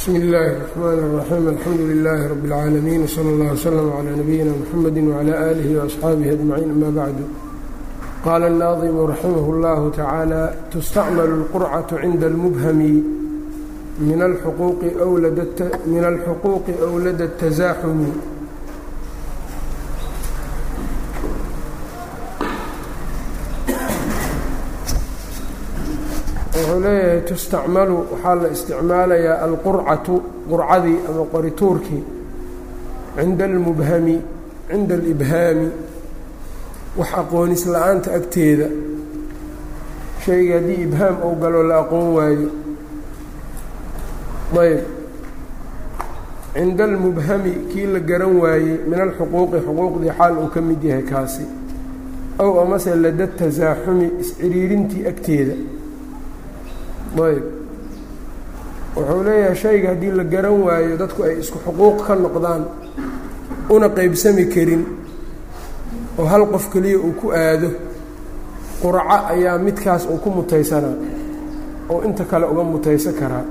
bsmi اllahi الرحmn الرaxيim alxamdu لilaahi rab اlcaalamiin wslى اllah wslm عlى nabiyina mxamedi wعlى alihi وaصxaabihi ajmaciin ama bacdu qaala الnaadimu raximah اllahu tacaala tustacmalu اlqurcaة cinda اlmubhami min alxuquuqi أwlada التazaaxumi leeyahay tustacmalu waxaa la isticmaalayaa alqurcatu qurcadii ama qorituurkii cinda almubhami cinda alibhaami. Wax aqoonis la'aanta agteeda. Shayga haddii ibhaam ou galo la aqoon waayo. Ayb. Cinda almubhami kii la garan waayey min alxuquuqi xuquuqdii xaal uu ka mid yahay kaasi. Ow amase lada tasaaxumi isciriirintii agteeda ayb. Wuxuu leeyahay shayga haddii la garan waayo dadku ay isku xuquuq ka noqdaan una qeybsami karin oo hal qof keliya uu ku aado qurco ayaa midkaas uu ku mutaysanaa oo inta kale uga mutaysan karaa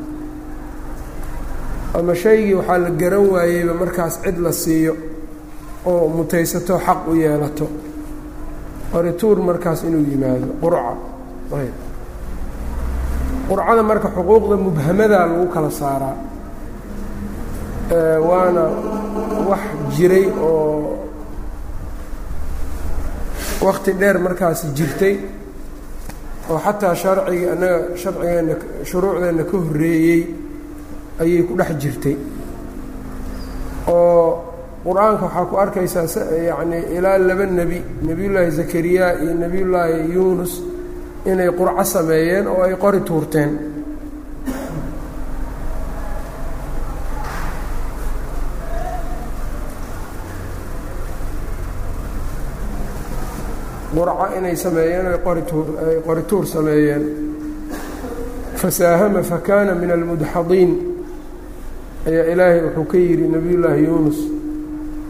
ama shaygii waxaa la garan waayeyba markaas cid la siiyo oo mutaysato xaq u yeelato. Qorituur markaas inuu yimaado qurca. Ayb qurcada marka xuquuqda mubhamadaa lagu kala saaraa waana wax jiray oo wakti dheer markaasi jirtay oo xataa sharciga annaga sharcigeenna shuruucdeenna ka horreeyey ayay ku dhex jirtay. Oo qur'aanka waxaa ku arkaysaa yacni ilaa laba nebi nebiyullaahi zakariya iyo nebiyullaahi yuunus inay qurco sameeyeen oo ay qori tuurteen. Qurco inay sameeyeen o ay qori tuur sameeyeen. Fasaahama fakana min almudxadiin ayaa ilaahay wuxuu ka yidhi nebiyullaahi yuunus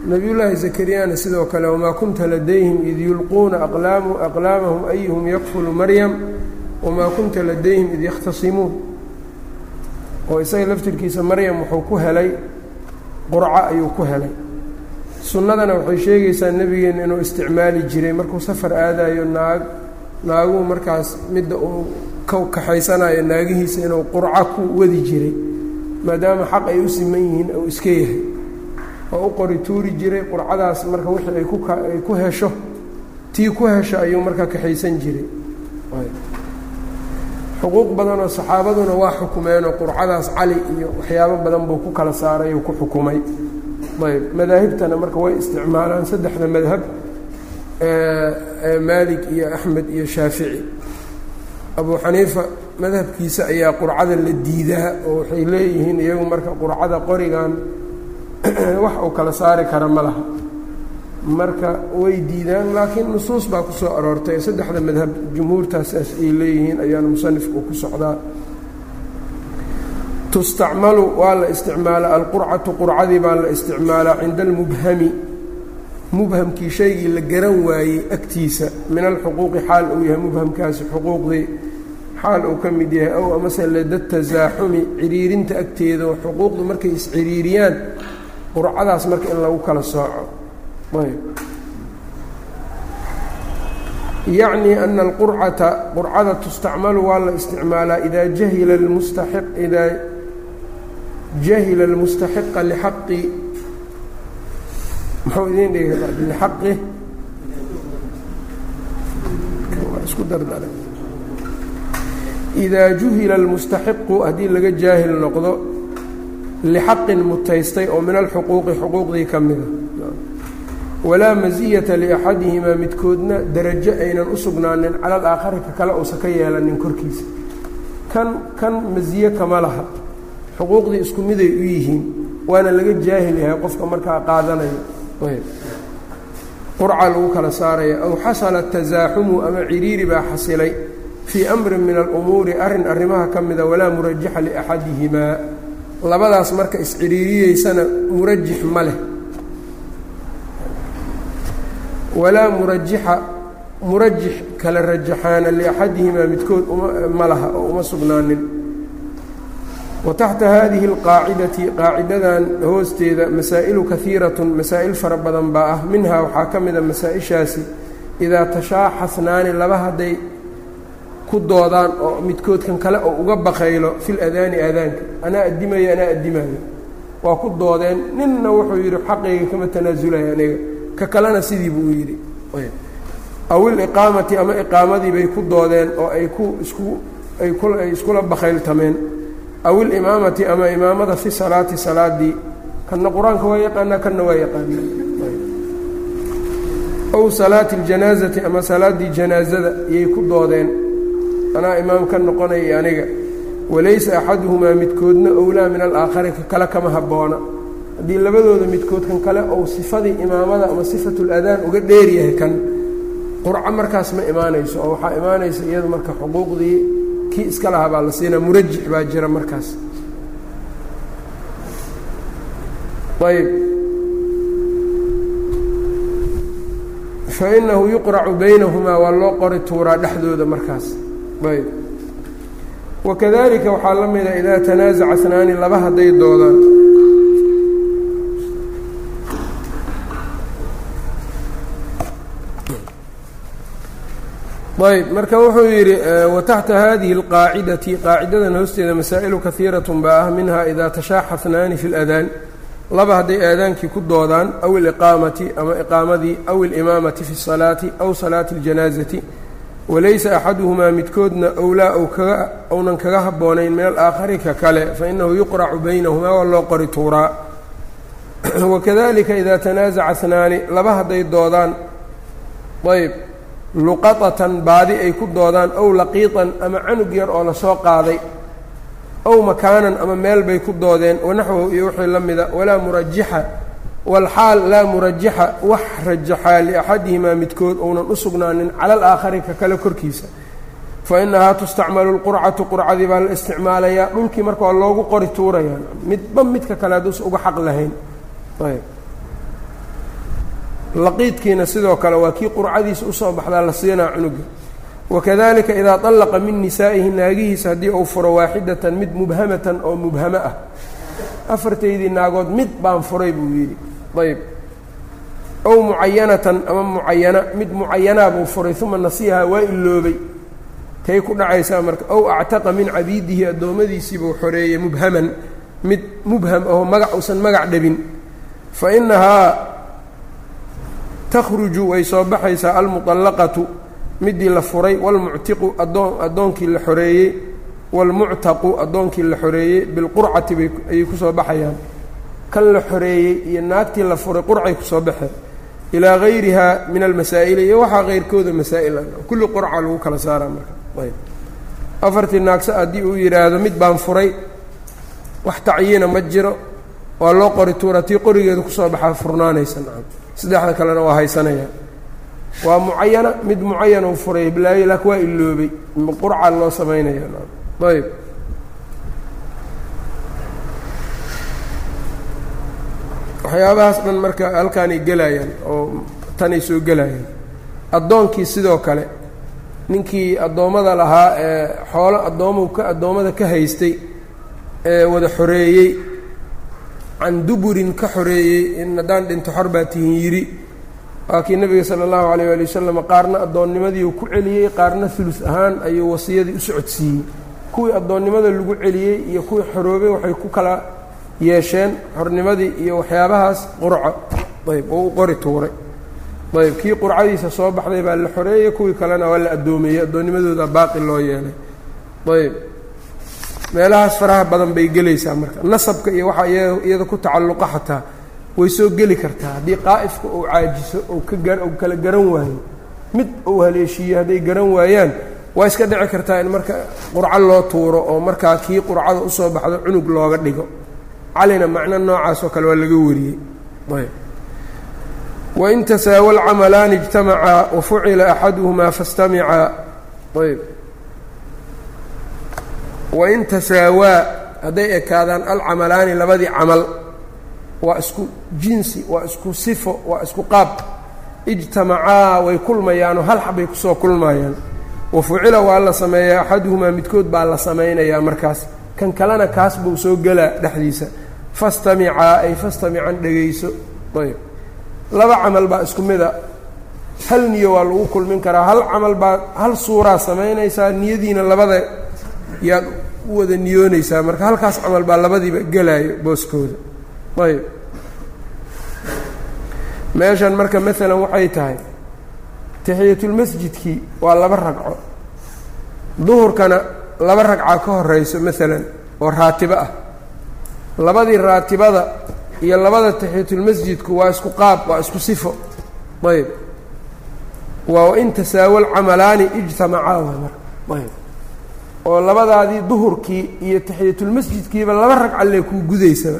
nebiyullaahi zakariyana sidoo kale wamaa kunta ladayhim id yulquuna aqlaamahum ayuhum yakfulu maryam wamaa kunta ladayhim id yakhtasimuun oo isaga laftirkiisa maryam wuxuu ku helay qurco ayuu ku helay. Sunnadana waxay sheegaysaa nebigeenna inuu isticmaali jiray. Markuu safar aadayo naag naaguhu markaas midda uu ka kaxaysanayo naagihiisa inuu qurco ku wadi jiray maadaama xaq ay u siman yihiin ou iska yahay oo u qori tuuri jiray qurcadaas marka wixii ay kuay ku hesho tii ku hesho ayuu markaa kaxaysan jiray. Xuquuq badanoo saxaabaduna waa xukumeenoo qurcadaas cali iyo waxyaabo badan buu ku kala saaray uu ku xukumay. Ayb. Madaahibtana marka way isticmaalaan saddexda madhab maalik iyo axmed iyo shaafici. Abu xaniifa madhabkiisa ayaa qurcada la diidaa oo waxay leeyihiin iyagu marka qurcada qorigan wax uu kala saari kara ma laha. Marka way diidaan laakiin nusuus baa ku soo aroortay. Saddexda madhab jumhuurtaasaas ay leeyihiin ayaana musanifku ku socdaa. Tustacmalu waa la isticmaalaa alqurcatu qurcadii baa la isticmaalaa cinda almubhami. Mubhamkii shaygii la garan waayey agtiisa. Min alxuquuqi xaal uu yahay mubhamkaasi xuquuqdii xaal uu ka mid yahay. Ow amase lada tasaaxumi ciriirinta agteeda oo xuquuqdu markay isciriiriyaan qurcadaas marka in lagu kala sooco. Yacni ana alqurcata qurcada tustacmalu waa la isticmaalaa idaa jahila lmustaxiq idaa jahila almustaxiqa lixaqi. Muxuu idiin dhigi lixaqi. Isku dardara idaa juhila almustaxiqu haddii laga jaahil noqdo lixaqin mutaystay oo min alxuquuqi xuquuqdii ka mida walaa masiyata liaxadihimaa midkoodna darajo aynan u sugnaanin cala alaakhari ka kale uusan ka yeelanin korkiisa kan kan masiye kama laha xuquuqdii isku miday u yihiin waana laga jaahil yahay qofka markaa qaadanayo qurca lagu kala saaraya aw xasala tasaaxumu ama ciriiri baa xasilay fii amrin min alumuuri arrin arrimaha ka mida walaa murajaxa liaxadihimaa labadaas marka isciriiriyeysana murajix ma leh. Walaa murajixa murajix kala rajaxaana liaxadihimaa midkood ma laha oo uma sugnaanin. Wa taxta haadihi alqaacidati qaacidadan hoosteeda masaa'ilu kahiiratun masaa'il fara badan baa ah. Minhaa waxaa ka mida masaa-ishaasi idaa tashaaxasnaani laba hadday ku doodaan oo midkoodkan kale oo uga baqaylo fil adaani aadaanka. Anaa addimayo anaa addimayo waa ku doodeen. Ninna wuxuu yidhi xaqayga kama tanaasulaya aniga. Ka kalena sidii buu yidhi. Aw iliqaamati ama iqaamadii bay ku doodeen oo ay ku isku ay ku ay iskula bakayltameen aw ilimaamati ama imaamada fi salaati salaadii kanna qur'aanka waa yaqaanaa kanna waa yaqaanaa. Aw salaati اljanaazati ama salaaddii janaazada iyay ku doodeen anaa imaam ka noqonaya aniga walaysa axaduhumaa midkoodna owlaa min alaakhari ka kale kama habboona. Haddii labadooda midkood kan kale ou sifadii imaamada ama sifatu ladaan uga dheeryahay kan qurco markaas ma imaanayso oo waxaa imaanaysa iyadu marka xuquuqdii kii iska lahaa baa la siinaa murajix baa jira markaas. Ayb fainahu yuqracu baynahumaa waa loo qori tuuraa dhexdooda markaas wakadalika waxaa la mida idaa tanaasaca snaani laba hadday doodaan ayb marka wuxuu yidhi wataxta hadihi اlqaacidati qaacidadan hoosteeda masaa'ilu kahiirat baa ah minha idaa tashaaxasnaani fi اladaan laba hadday aadaankii ku doodaan aw iliqaamati ama iqaamadii aw ilimaamati fi الsalaati aw salaati اljanaazati walaysa axaduhumaa midkoodna owlaa ounan kaga habboonayn min alaakhari ka kale fainahu yuqracu baynahumaa waa loo qori tuuraa. Wakadalika idaa tanaasaca snaani laba hadday doodaan ayb luqatatan baadi ay ku doodaan ow laqiitan ama canug yar oo la soo qaaday ow makaanan ama meel bay ku doodeen wanaxwahu iyo wixii la mida walaa murajixa walxaal laa murajixa wax rajaxaa liaxadihimaa midkood ounan u sugnaanin cala alaakhari ka kale korkiisa fa inahaa tustacmalu lqurcatu qurcadii baa la isticmaalayaa dhulkii marka waa loogu qori tuurayaa midba midka kale hadduusa uga xaq lahayn laqiidkiina sidoo kale waa kii qurcadiisa u soo baxdaa la siinaa cunuga wakadalika idaa طallaqa min nisaa'ihi naagihiisa haddii uu furo waaxidatan mid mubhamatan oo mubhamo ah afartaydii naagood mid baan furay buu yidhi ayb ow mucayanatan ama mucayana mid mucayanaa buu furay uma nasiihaa waa iloobay tay ku dhacaysaa marka ow actaqa min cabiidihi addoommadiisiibuu xoreeyey mubhaman mid mubham aho magac uusan magac dhabin fa inahaa takhruju way soo baxaysaa almuطallaqatu midii la furay wاlmuctiqu adoon addoonkii la xoreeyey wاlmuctaqu addoonkii la xoreeyey bilqurcati bay ayay kusoo baxayaan kan la xoreeyey iyo naagtii la furay qurcay ku soo baxeen. Ilaa gayriha min almasaa'ili iyo waxaa keyrkooda masaa'il kulli qurca lagu kala saaraa marka. Ayb. Afartii naagsa haddii uu yidhaahdo mid baan furay wax tacyiina ma jiro waa loo qori tuura tii qorigeeda ku soo baxaa furnaanaysa nacam. Saddexda kalena waa haysanaya. Waa mucayana mid mucayan uu furay bilaayo laakin waa iloobay qurca loo samaynaya ayb waxyaabahaas dhan marka halkaanay gelayaan oo tanay soo gelayaan. Addoonkii sidoo kale ninkii addoommada lahaa ee xoolo addoomu ka addoommada ka haystay ee wada xoreeyey can duburin ka xoreeyey in haddaan dhinto xor baa tihin yidhi. Waa kii nebiga sala allahu alayh waali wasalam qaarna addoonnimadiiu ku celiyey qaarna hulus ahaan ayuu wasiyadii u socodsiiyey. Kuwii addoonnimada lagu celiyey iyo kuwii xoroobay waxay ku kala yeesheen xornimadii iyo waxyaabahaas qurco. Ayb oo u qori tuuray. Ayb kii qurcadiisa soo baxday baa la xoreeyey kuwii kalena waa la addoomeeyey addoonnimadooda baaqi loo yeelay. Ayb meelahaas faraha badan bay gelaysaa marka. Nasabka iyo waxaa iyada ku tacalluqa xataa way soo geli kartaa. Haddii qaa'ifka uu caajiso ou ka ou kala garan waayo mid uu haleeshiiyo hadday garan waayaan waa iska dhici kartaa in marka qurco loo tuuro oo markaa kii qurcada u soo baxdo cunug looga dhigo calina macno noocaas oo kale waa laga wariyey. Wain tasaawa alcamalaani ijtamacaa wafucila axaduhumaa fastamicaa ayb. Wain tasaawaa hadday ekaadaan alcamalaani labadii camal waa isku jinsi waa isku sifo waa isku qaab. Ijtamacaa way kulmayaanoo hal xabbay ku soo kulmayaan. Wa fucila waa la sameeyaa axaduhumaa midkood baa la samaynayaa markaas. Kan kalena kaas buu soo gelaa dhexdiisa fastamicaa ay fastamican dhegayso. Ayb. Laba camal baa isku mid a hal niyo waa lagu kulmin karaa. Hal camal baa hal suuraa samaynaysaa niyadiina labada yaad u wada niyoonaysaa. Marka halkaas camal baa labadiiba gelaayo booskooda. Ayb. Meeshan marka maalan waxay tahay taxiyatulmasjidkii waa laba ragco. Duhurkana laba ragca ka horeyso maalan oo raatibo ah labadii raatibada iyo labada taxiyatulmasjidku waa isku qaab waa isku sifo. Ayb. Waa in tasaawal camalaani ijtamacaa mar. Ayb. Oo labadaadii duhurkii iyo taxiyatulmasjidkiiba laba ragca lee kuu gudaysaba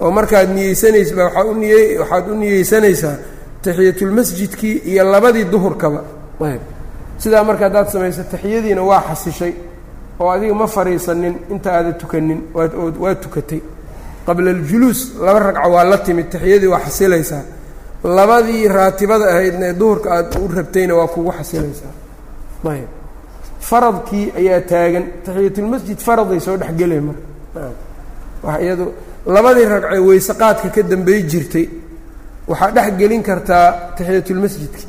oo markaad niyeysanaysa waxaa u niye waxaad u niyeysanaysaa taxiyatulmasjidkii iyo labadii duhurkaba. Ayb. Sidaa marka haddaad samayso taxiyadiina waa xasishay oo adiga ma fadhiisanin inta aada tukanin waa tukatay. Qabla aljuluus laba ragca waa la timid taxiyadii waa xasilaysaa. Labadii raatibada ahaydna ee duhurka aada u rabtayna waa kugu xasilaysaa. Ayb. Faradkii ayaa taagan. Taxiyatulmasjid faraday soo dhexgelay marka wa iyado labadii ragcee weyse qaadka ka dambey jirtay. Waxaa dhex gelin kartaa taxiyatulmasjidkii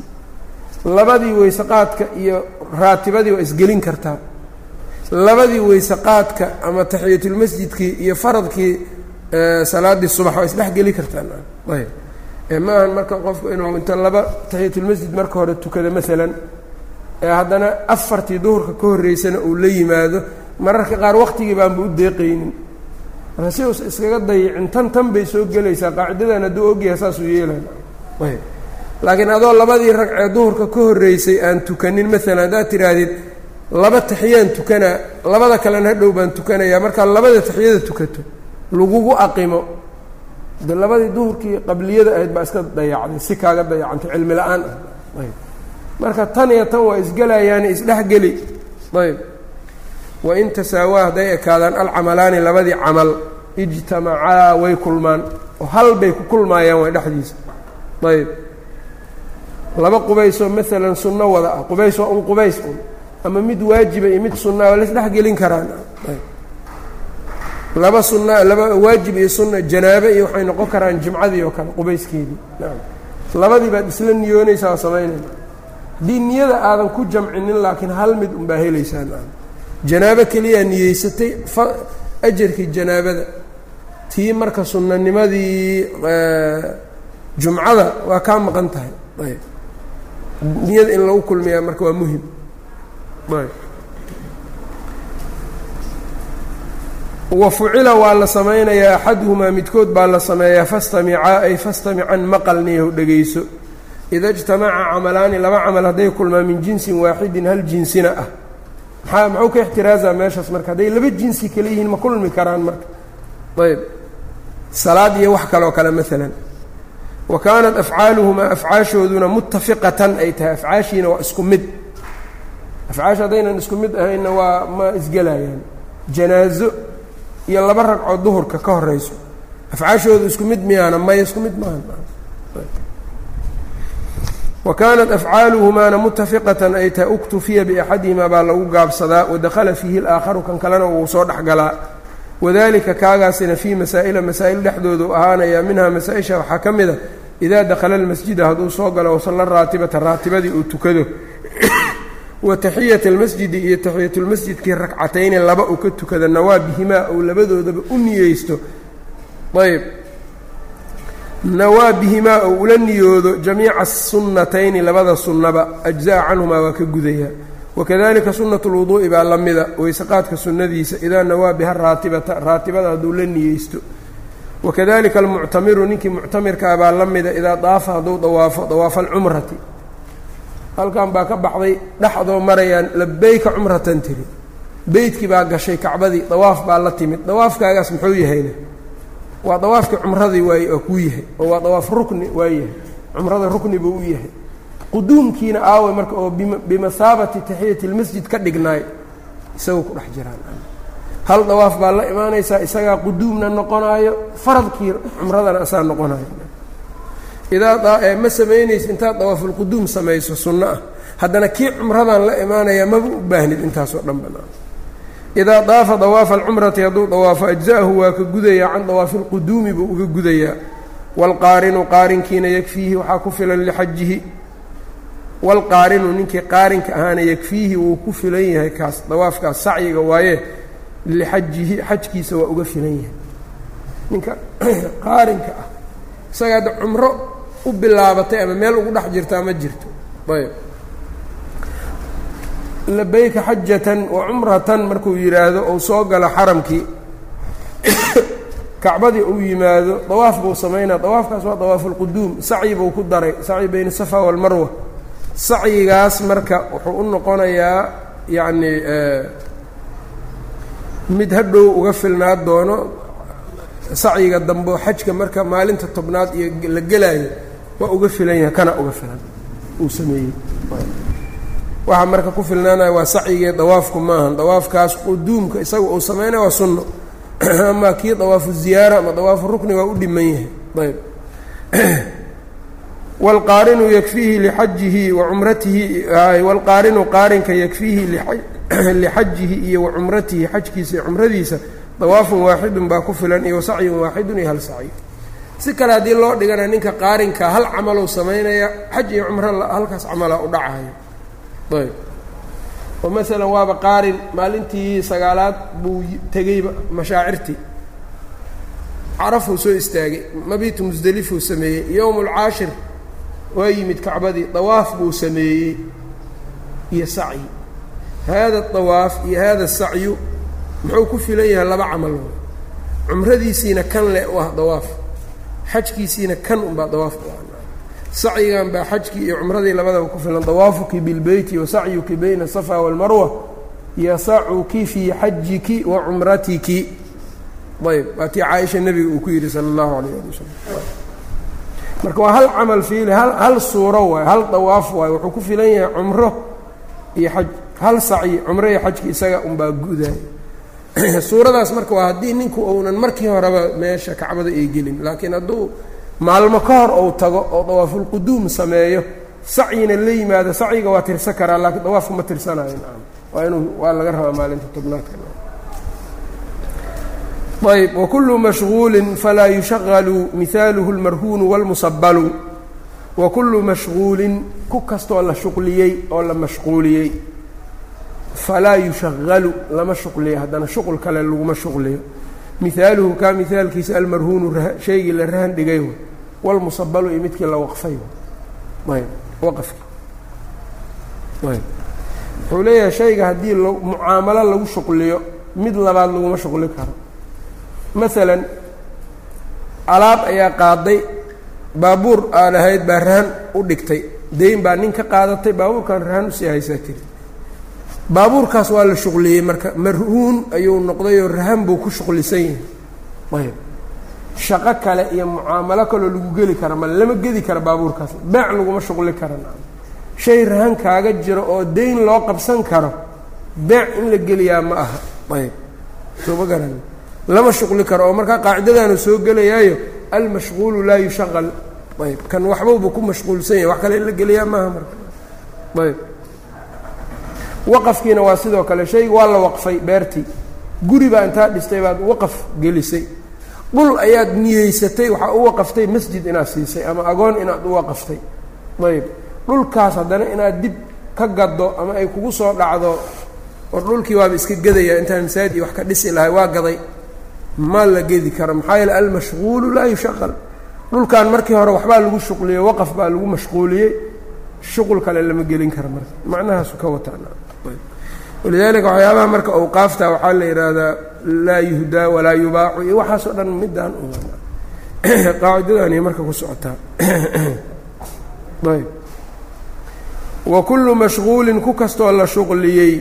labadii weyse qaadka iyo raatibadii waa isgelin kartaa labadii weyse qaadka ama taxiyatulmasjidkii iyo faradkii salaaddii subax waa isdhex geli kartaa ayb. Maahan marka qofku inuu inta laba taxiyatulmasjid marka hore tukado maalan ee haddana afartii duhurka ka horreysana uu la yimaado mararka qaar waqtigii baanba u deeqaynin. Marka si uusa iskaga dayicin tan tan bay soo gelaysaa qaacidadan hadduu ogyahay saasuu yeelay laakiin adoo labadii ragcee duhurka ka horreysay aan tukanin maalan haddaad tidhaahdid laba taxiyaan tukanaa labada kalena hadhow baan tukanayaa. Markaad labada taxiyada tukato lagugu aqimo. De labadii duhurkii qabliyada ahayd baa iska dayacday si kaaga dayacantay cilmi la'aan ah. Ayb. Marka tan iyo tan waa isgelayaani isdhexgeli. Ayb. Wain tasaawaa hadday ekaadaan alcamalaani labadii camal ijtamacaa way kulmaan. Oo hal bay ku kulmaayaan way dhexdiisa. Ayb. Laba qubaysoo maalan sunno wada ah. Qubays waa un qubays un ama mid waajiba iyo mid sunnaa waa laisdhexgelin karaan. Ayb. Laba sunna laba waajib iyo sunna janaabe iyo waxay noqon karaan jimcadii oo kale qubayskeedii naam. Labadii baad isla niyoonaysaa oo samaynayna haddii niyada aadan ku jamcinin laakiin hal mid unbaa helaysaa naam. Janaabo keliyaa niyeysatay fa ajarkii janaabada. Tii marka sunnanimadii jumcada waa kaa maqan tahay. Niyada in lagu kulmiyaa marka waa muhiim ayb wa fucila waa la samaynayaa axaduhumaa midkood baa la sameeyaa fastamicaa ay fastamican maqalniyahu dhegayso. Ida ijtamaca camalaani laba camal hadday kulmaan min jinsin waaxidin hal jinsina ah. Maxaa muxuu ka ixtiraaza meeshaas marka? Hadday laba jinsi kale yihiin ma kulmi karaan marka. Ayb. Salaad iyo wax kaloo kale maalan wa kaanat afcaaluhumaa afcaashooduna muttafiqatan ay tahay afcaashiina waa isku mid afcaasha haddaynan isku mid ahaynna waa ma isgelayaan janaazo iyo laba ragcoo duhurka ka horeyso. Afcaashoodu isku mid miyaana maya isku mid maaha wa kaanat afcaaluhumaana mutafiqatan ay tahay uktufiya biaxadihimaa baa lagu gaabsadaa wadakhala fiihi alaakharu kan kalena wuu soo dhexgalaa wadalika kaagaasina fii masaa'ila masaa'il dhexdoodu ahaanaya minhaa masaa-isha waxaa ka mid a idaa dakhala almasjida hadduu soo galo wasalla raatibata raatibadii uu tukado wa taxiyat almasjidi iyo taxiyatulmasjidkii ragcatayni laba uu ka tukado nawaa bihimaa ou labadoodaba u niyeysto. Ayb nawaa bihimaa ou ula niyoodo jamiica sunnatayni labada sunnaba ajza'a canhumaa waa ka gudayaa wakadalika sunnat lwuduu'i baa la mida weyseqaadka sunnadiisa idaa nawaa biha raatibata raatibada hadduu la niyeysto. Wakadalika almuctamiru ninkii muctamirkaa baa la mida idaa daafa hadduu dawaafo dawaafa alcumrati halkan baa ka baxday dhexdoo marayaan labayka cumratan tiri. Beytkii baa gashay kacbadii dawaaf baa la timid. Dawaafkaagaas muxuu yahayna? Waa dawaafkii cumradii waay oo kuu yahay oo waa dawaaf rukni waa yahay. Cumrada rukni buu u yahay. Quduumkiina aawe marka oo bimahaabati taxiyati lmasjid ka dhignaay isagoo ku dhex jiraan. Hal dawaaf baa la imaanaysaa isagaa quduumna noqonaayo faradkii cumradana asaa noqonayo idaa ah ma samaynaysid intaad dawaafulquduum samayso sunno ah. Haddana kii cumradan la imaanayaa maba u baahnid intaasoo dhan banaan. Idaa daafa dawaafa alcumrati hadduu dawaafo ajza'ahu waa ka gudayaa can dawaafilquduumi buu uga gudayaa waalqaarinu qaarinkiina yakfiihi waxaa ku filan lixajihi waalqaarinu ninkii qaarinka ahaana yakfiihi wuu ku filan yahay kaas dawaafkaas sacyiga waaye lixajihi xajkiisa waa uga filan yahay. Ninka qaarinka ah isagaa hadda cumro u bilaabatay ama meel ugu dhex jirtaa ma jirto. Ayb. Labayka xajatan wa cumratan markuu yidhaahdo ou soo galo xaramkii kacbadii uu yimaado dawaaf buu samaynaa dawaafkaas waa dawaafuulquduum sacyi buu ku daray. Sacyi bayna safa walmarwa sacyigaas marka wuxuu u noqonayaa yacni mid hadhow uga filnaa doono sacyiga dambe xajka marka maalinta tobnaad iyo la gelaayo waa uga filan yahay kana uga filan. Uu sameeyey. Waxaa marka ku filnaanaya waa sacyigee dawaafku maahan dawaafkaas quduumka isaga uu samaynaya waa sunno. Ama kii dawaafu ziyaara ama dawaafu rukni waa u dhiman yahay. Ayb. Wاlqaarinu yakfiihi lixajihi wa cumratihi wاlqaarinu qaarinka yakfiihi lixajihi iyo wa cumratihi xajkiisa iyo cumradiisa dawaafun waaxidun baa ku filan iyo sacyun waaxidun iyo hal sacyi si kale haddii loo dhigana ninka qaarinka hal camalou samaynaya xaj iyo cumro halkaas camalaa u dhacayo. Ayb. Oo maalan waaba qaarin maalintii sagaalaad buu tegeyba mashaacirtii. Carafuu soo istaagay mabitu musdelifuu sameeyey yowm ulcaashir waa yimid kacbadii dawaaf buu sameeyey iyo sacyi. Haada dawaaf iyo haada sacyu muxuu ku filan yahay laba camal cumradiisiina kan leh u ah dawaaf xajkiisiina kan unbaa dawaaf sacyigan baa xajkii iyo cumradii labadaba ku filan dawaafuki bilbeyti wa sacyuki bayna asafa walmarwa yasacuki fii xajiki wa cumratiki. Ayb waa tii caaisha nebiga uu ku yidhi sala allahu alayh ali wasalam marka waa hal camal fiili hal hal suuro waay hal dawaaf waayo wuxuu ku filan yahay cumro iyo xaj hal sacyi cumro iyo xajki isaga unbaa gudaaya suuradaas marka waa haddii ninku uunan markii horeba meesha kacbada ay gelin laakiin hadduu maalmo ka hor ou tago oo dawaafulquduum sameeyo sacyina la yimaado sacyiga waa tirsan karaa laakiin dawaafka ma tirsanayo. Waa inuu waa laga rabaa maalinta tobnaadka. Ayb wakulu mashhuulin falaa yushagalu mihaaluhu اlmarhuunu wاlmusabalu wakulu mashhuulin ku kastoo la shuqliyey oo la mashquuliyey falaa yushagalu lama shuqliyo haddana shuqul kale laguma shuqliyo mihaaluhu kaa mihaalkiisa almarhuunu shaygii la rahan dhigay wاlmusabalu iyo midkii la waqfay ayb waqafki ayb wuxuu leeyahay shayga haddii mucaamalo lagu shuqliyo mid labaad laguma shuqli karo maalan alaab ayaa qaaday baabuur aan ahayd baa rahan u dhigtay dayn baa nin ka qaadatay baabuurkan rahan u sii haysaa tiri baabuurkaas waa la shuqliyey marka marhuun ayuu noqdayoo rahan buu ku shuqlisan yahay. Ayb shaqo kale iyo mucaamalo kaloo lagu geli kara male lama gedi kara baabuurkaas. Beec laguma shuqli kara shay rahan kaaga jiro oo dayn loo qabsan karo beec in la geliyaa ma aha. Ayb soo ma garan. Lama shuqli karo oo markaa qaacidadaanu soo gelayaayo almashquulu laa yushaqal. Ayb kan waxbauba ku mashquulsan yahay wax kale in la geliyaa maaha marka. Ayb waqafkiina waa sidoo kale shayga waa la waqfay beertii. Guri baa intaa dhistay baad waqaf gelisay. Dhul ayaad niyeysatay waxaa u waqaftay masjid inaad siisay ama agoon inaad u waqaftay. Ayb dhulkaas haddana inaad dib ka gaddo ama ay kugu soo dhacdo war dhulkii waaba iska gedaya intaan masaajid wax ka dhisi lahay waa gaday. Ma la gedi karo. Maxaa yeele almashquulu laa yushaqal. Dhulkan markii hore waxbaa lagu shuqliyey waqaf baa lagu mashquuliyey. Shuqul kale lama gelin karo marka. Macnahaasu ka watawalidaalika waxyaabaha marka awqaafta waxaa la yidhaahdaa laa yuhdaa walaa yubaacu iyo waxaasoo dhan midaan qaacidadani marka ku socotaa ayb wa kullu mashquulin ku kastoo la shuqliyey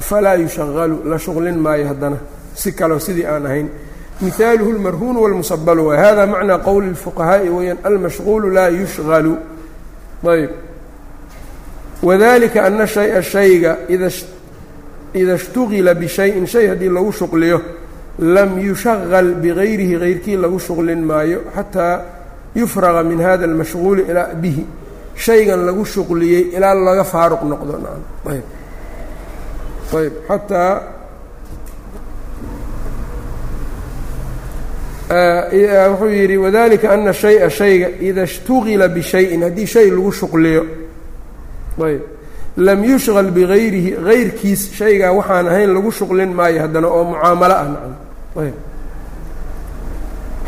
falaa yushaqalu la shuqlin maayo haddana si kaleo sidii aan ahayn mihaaluhu اlmarhuunu wاlmusabalu waay hada macnaa qowli اlfuqahaa'i weyaan almashquulu laa yushqalu ayb wadalika ana shaya shayga ida ishtuqila bishayin shay haddii lagu shuqliyo lam yushaqal bigayrihi gayrkii lagu shuqlin maayo xataa yufraqa min hada almashquuli ilaa bihi. Shaygan lagu shuqliyey ilaa laga faaruq noqdo ayb. Ayb. Xataa wuxuu yidhi wadalika ana shaya shayga ida ishtuqila bishayin haddii shay lagu shuqliyo ayb. Lam yushgal bigayrihi gayrkiis shaygaa waxaan ahayn lagu shuqlin maayo haddana oo mucaamalo ah nacam. Ayb.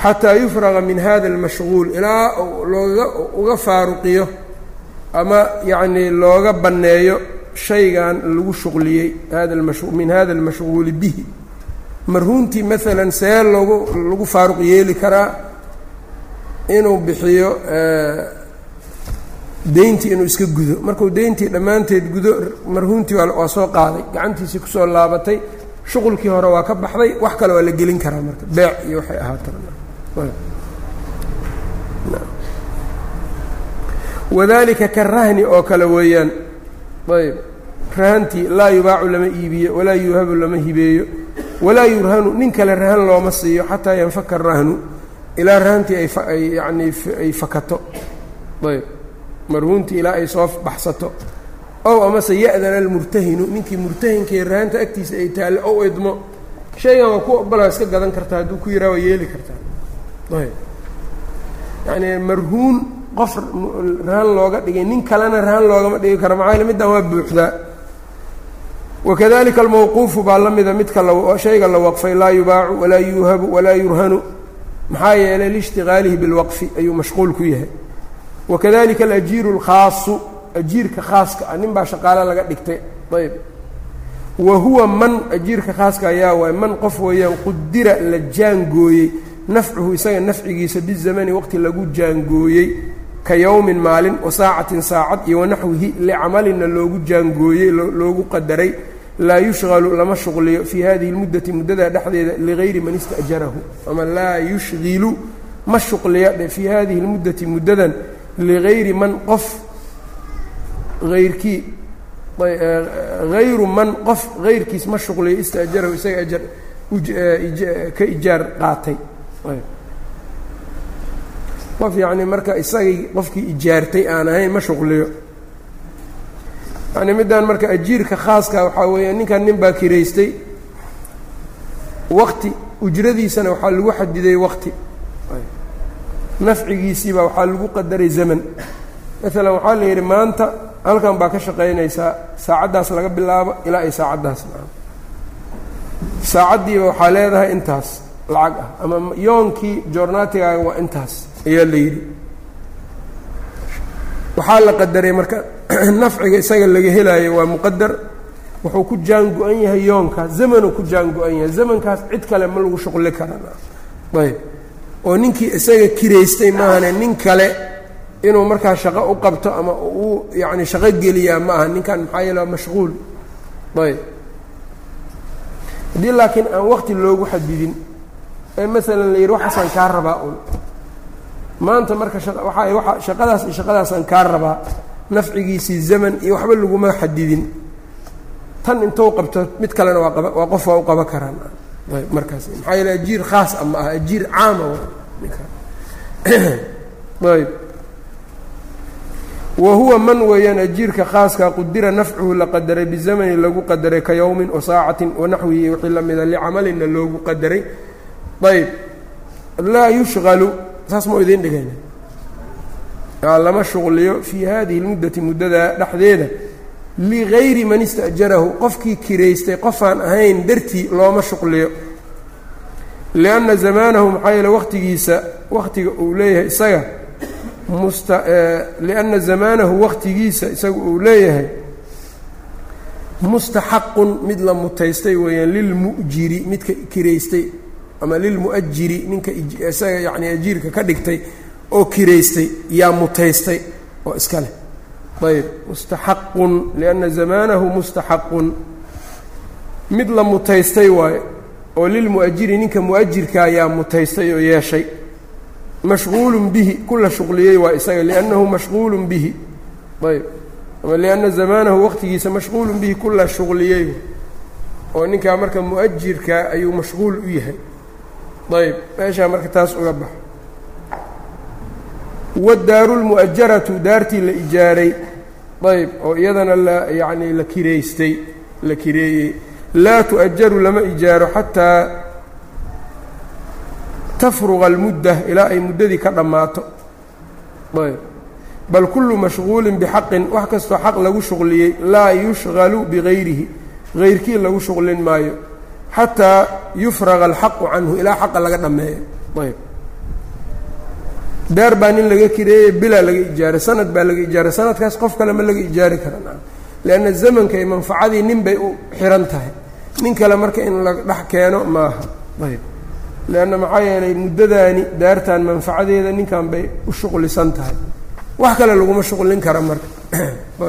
Xataa yufraga min hada اlmashguul ilaa looga uga faaruqiyo ama yacnii looga banneeyo shaygan lagu shuqliyey hada min hada almashguuli bihi. Marhuuntii maalan see loogu lagu faaruq yeeli karaa inuu bixiyo deyntii inuu iska gudo. Markuu deyntii dhammaanteed gudo marhuuntii waa soo qaaday. Gacantiisii ku soo laabatay shuqulkii hore waa ka baxday wax kale waa la gelin karaa marka. Beec iyo waxay ahaata wadalika ka rahni oo kale weeyaan. Ayb rahantii laa yubaacu lama iibiyo walaa yuuhabu lama hibeeyo walaa yurhanu nin kale rahan looma siiyo xataa yanfaka rahnu ilaa rahantii ay yani ay fakato. Ayb marhuuntii ilaa ay soo baxsato. Ow amase ya-dana almurtahinu ninkii murtahinkii rahanta agtiisa ay taalle ow idmo shaygan waa ku ogola iska gadan kartaa hadduu ku yiraa waa yeeli kartaa ayb. Marhuun qof rahan looga dhigay nin kalena rahan loogama dhigi karo maxaa yaele middan waa buuxdaa wakadalika almawquufu baa la mida midka shayga la waqfay laa yubaacu walaa yuuhabu walaa yurhanu. Maxaa yeelay liishtigaalihi bilwaqfi ayuu mashquul ku yahay wakadalika alajiiru alkhaasu ajiirka khaaska ah nin baa shaqaale laga dhigtay ayb wa huwa man ajiirka khaaska ayaa waay man qof weeyaan qudira la jaangooyey nafcuhu isaga nafcigiisa bizamani waqti lagu jaangooyey ka yowmin maalin wa saacatin saacad iyo wanaxwihi licamalina loogu jaangooyey loogu qadaray laa yushgalu lama shuqliyo fii hadihi اlmuddati muddadaa dhexdeeda ligayri man ista'jarahu ama laa yushgilu ma shuqliya fii hadihi اlmuddati muddadan ligayri man qof ayrkii hayru man qof hayrkiis ma shuqliyo ista'jarahu isaga ajar ka ijaar qaatay qof yacni marka isagii qofkii ijaartay aan ahayn ma shuqliyo yani middan marka ajiirka khaaska waxaa weeya ninkan nin baa kiraystay waqti ujradiisana waxaa lagu xadiday waqti nafcigiisiibaa waxaa lagu qadaray zaman. Maalan waxaa la yidhi maanta halkan baa ka shaqaynaysaa saacaddaas laga bilaabo ilaa ay saacaddaas saacaddiiba waxaa leedahay intaas lacag ah ama yoonkii joornaatigaaga waa intaas ayaa la yidhi. Waxaa la qadaray marka nafciga isaga laga helaayo waa muqadar wuxuu ku jaan go-an yahay yoonkaas zamanuu ku jaan go-an yahay zamankaas cid kale ma lagu shuqli karana. Ayb oo ninkii isaga kiraystay maahane nin kale inuu markaa shaqo u qabto ama uu yacni shaqo geliyaa ma aha ninkan maxaa yeele waa mashquul. Ayb. Haddii laakiin aan waqti loogu xadidin ee maalan la yidhi waxaasaan kaa rabaa un. Maanta marka waa waa shaqadaas iyo shaqadaasaan kaa rabaa nafcigiisii zaman iyo waxba laguma xadidin. Tan intou qabto mid kalena waa qaba waa qof waa u qaban karaan markaas. Maxaa yeele ajiir khaas a ma aha ajiir caama ayb wa huwa man weeyaan ajiirka khaaska qudira nafcuhu la qadaray bizamani lagu qadaray ka yowmin wa saacatin wanaxwihi wixii la mida licamalina loogu qadaray. Ayb laa yushgalu saas mau idiin dhigayna. Lama shuqliyo fii hadihi اlmuddati muddadaa dhexdeeda ligayri man ista'jarahu qofkii kiraystay qofaan ahayn dartii looma shuqliyo. Lianna zamaanahu maxaa yeele waqtigiisa waqtiga uu leeyahay isaga musta lianna zamaanahu waqtigiisa isaga uu leeyahay mustaxaqun mid la mutaystay weeyaan lilmu'jiri midka kiraystay ama lilmu'ajiri ninka isaga yacni ajiirka ka dhigtay oo kiraystay yaa mutaystay oo iska leh ayb mustaxaqun lianna zamaanahu mustaxaqun. Mid la mutaystay waayo oo lilmu'ajiri ninka mu'ajirkaa yaa mutaystay oo yeeshay. Mashquulun bihi kula shuqliyey waa isaga liannahu mashquulun bihi. Ayb ama lianna zamaanahu waqtigiisa mashquulun bihi kula shuqliyey oo ninkaa marka mu'ajirkaa ayuu mashquul u yahay. Ayb meeshaa marka taas uga baxo waddaaru lmu'ajaratu daartii la ijaaray ayb oo iyadana la yacni la kiraystay la kireeyey. Laa tu'ajaru lama ijaaro xataa tafruqa almudda ilaa ay muddadii ka dhammaato. Ayb. Bal kullu mashquulin bixaqin wax kastoo xaq lagu shuqliyey laa yushqalu bigayrihi. Hayrkii lagu shuqlin maayo. Xataa yufraqa alxaqu canhu ilaa xaqa laga dhammeeyo. Ayb daar baa nin laga kireeyey bilaa laga ijaaray sanad baa laga ijaaray sanadkaas qof kale ma laga ijaari karaa leanna zamanka iyo manfacadii nin bay u xihan tahay. Nin kale marka in la dhex keeno maaha. Ayb leanna maxaa yeelay muddadaani daartan manfacadeeda ninkan bay u shuqlisan tahay. Wax kale laguma shuqlin kara marka.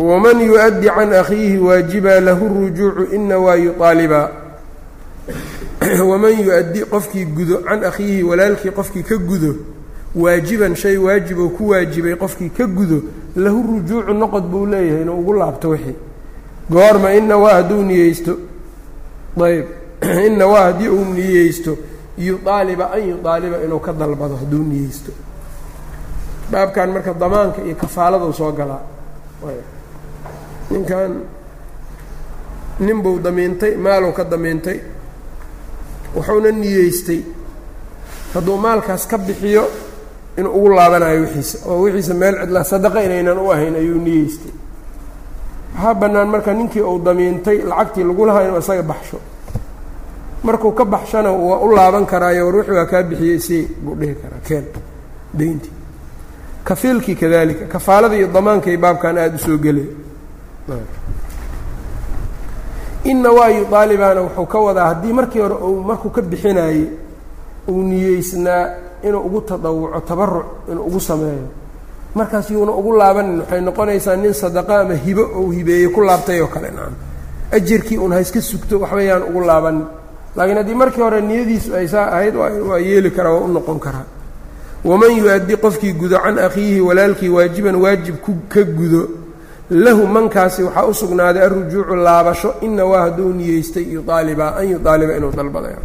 Waman yu-addi can akhiihi waajiba lahu rujuucu ina waa yuaalibaa waman yu-addi qofkii gudo can akhiihi walaalkii qofkii ka gudo waajiban shay waajib oo ku waajibay qofkii ka gudo lahu rujuucu noqod buu leeyahay inuu ugu laabto wixii. Goorma ina waa hadduu niyeysto. Ayb ina waa haddii uu niyeysto yuaaliba an yuaaliba inuu ka dalbado hadduu niyeysto. Baabkan marka damaanka iyo kafaaladuu soo galaa ninkan nin buu damiintay maaluu ka damiintay wuxuuna niyeystay hadduu maalkaas ka bixiyo inuu ugu laabanayo wixiisa oo wixiisa meel cidlaa sadaqa inaynan u ahayn ayuu niyeystay. Waxaa bannaan marka ninkii uu damiintay lacagtii lagu lahaa inuu isaga baxsho. Markuu ka baxshana waa u laaban karaayo war wixii waa kaa bixiyey si buu dhihi karaa keen dayntii. Kafiilkii kadalika kafaalada iyo damaankay baabkan aada u soo gelay inna waa yuaalibaana wuxuu ka wadaa haddii markii hore uu markuu ka bixinaayey uu niyeysnaa inuu ugu tadawuco tabaruc inuu ugu sameeyo. Markaas yuuna ugu laabanin waxay noqonaysaa nin sadaqa ama hibo ou hibeeyey ku laabtay oo kale nacam ajirkii un ha iska sugto waxba yaan ugu laabanin. Laakiin haddii markii hore niyadiisu ay saa ahayd waa yeeli karaa waa u noqon karaa. Waman yu-addi qofkii gudo can akhiihi walaalkii waajiban waajib ku ka gudo lahu mankaasi waxaa u sugnaaday alrujuucu laabasho ina waa hadduu niyeystay yuaaliba an yuaaliba inuu dalbadayo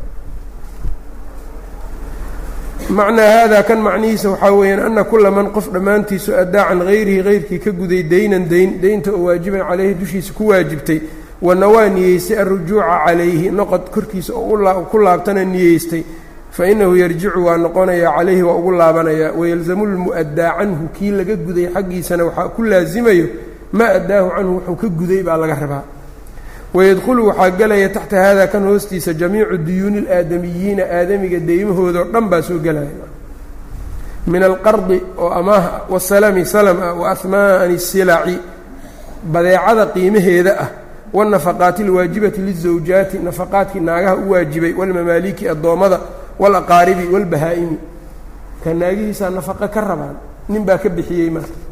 macnaa haadaa kan macnihiisa waxaa weeyaan ana kula man qof dhammaantiisu addaa can hayrihi hayrkii ka guday deynan dayn deynta oo waajiban caleyhi dushiisa ku waajibtay wana waa niyeystay alrujuuca calayhi noqod korkiisa oo ku laabtana niyeystay fa inahu yarjicu waa noqonayaa calayhi waa ugu laabanayaa wayalzamu lmu'addaa canhu kii laga guday xaggiisana waxaa ku laasimayo maa addaahu canhu wuxuu ka guday baa laga rabaa. wayadkhulu waxaa gelaya taxta haadaa kan hoostiisa jamiicu duyuuni ilaadamiyiina aadamiga deymahooda deymahoodao dhan baa soo gelaya min alqardi oo amaaha ah, wasalami salam ah silaci badeecada qiimaheeda ah waalnafaqaati alwaajibati lilsawjaati nafaqaadkii naagaha u waajibay waalmamaaliki addoommada waalaqaaribi waalbahaa'imi ka naagihiisaa nafaqa ka rabaan nin baa ka bixiyey marka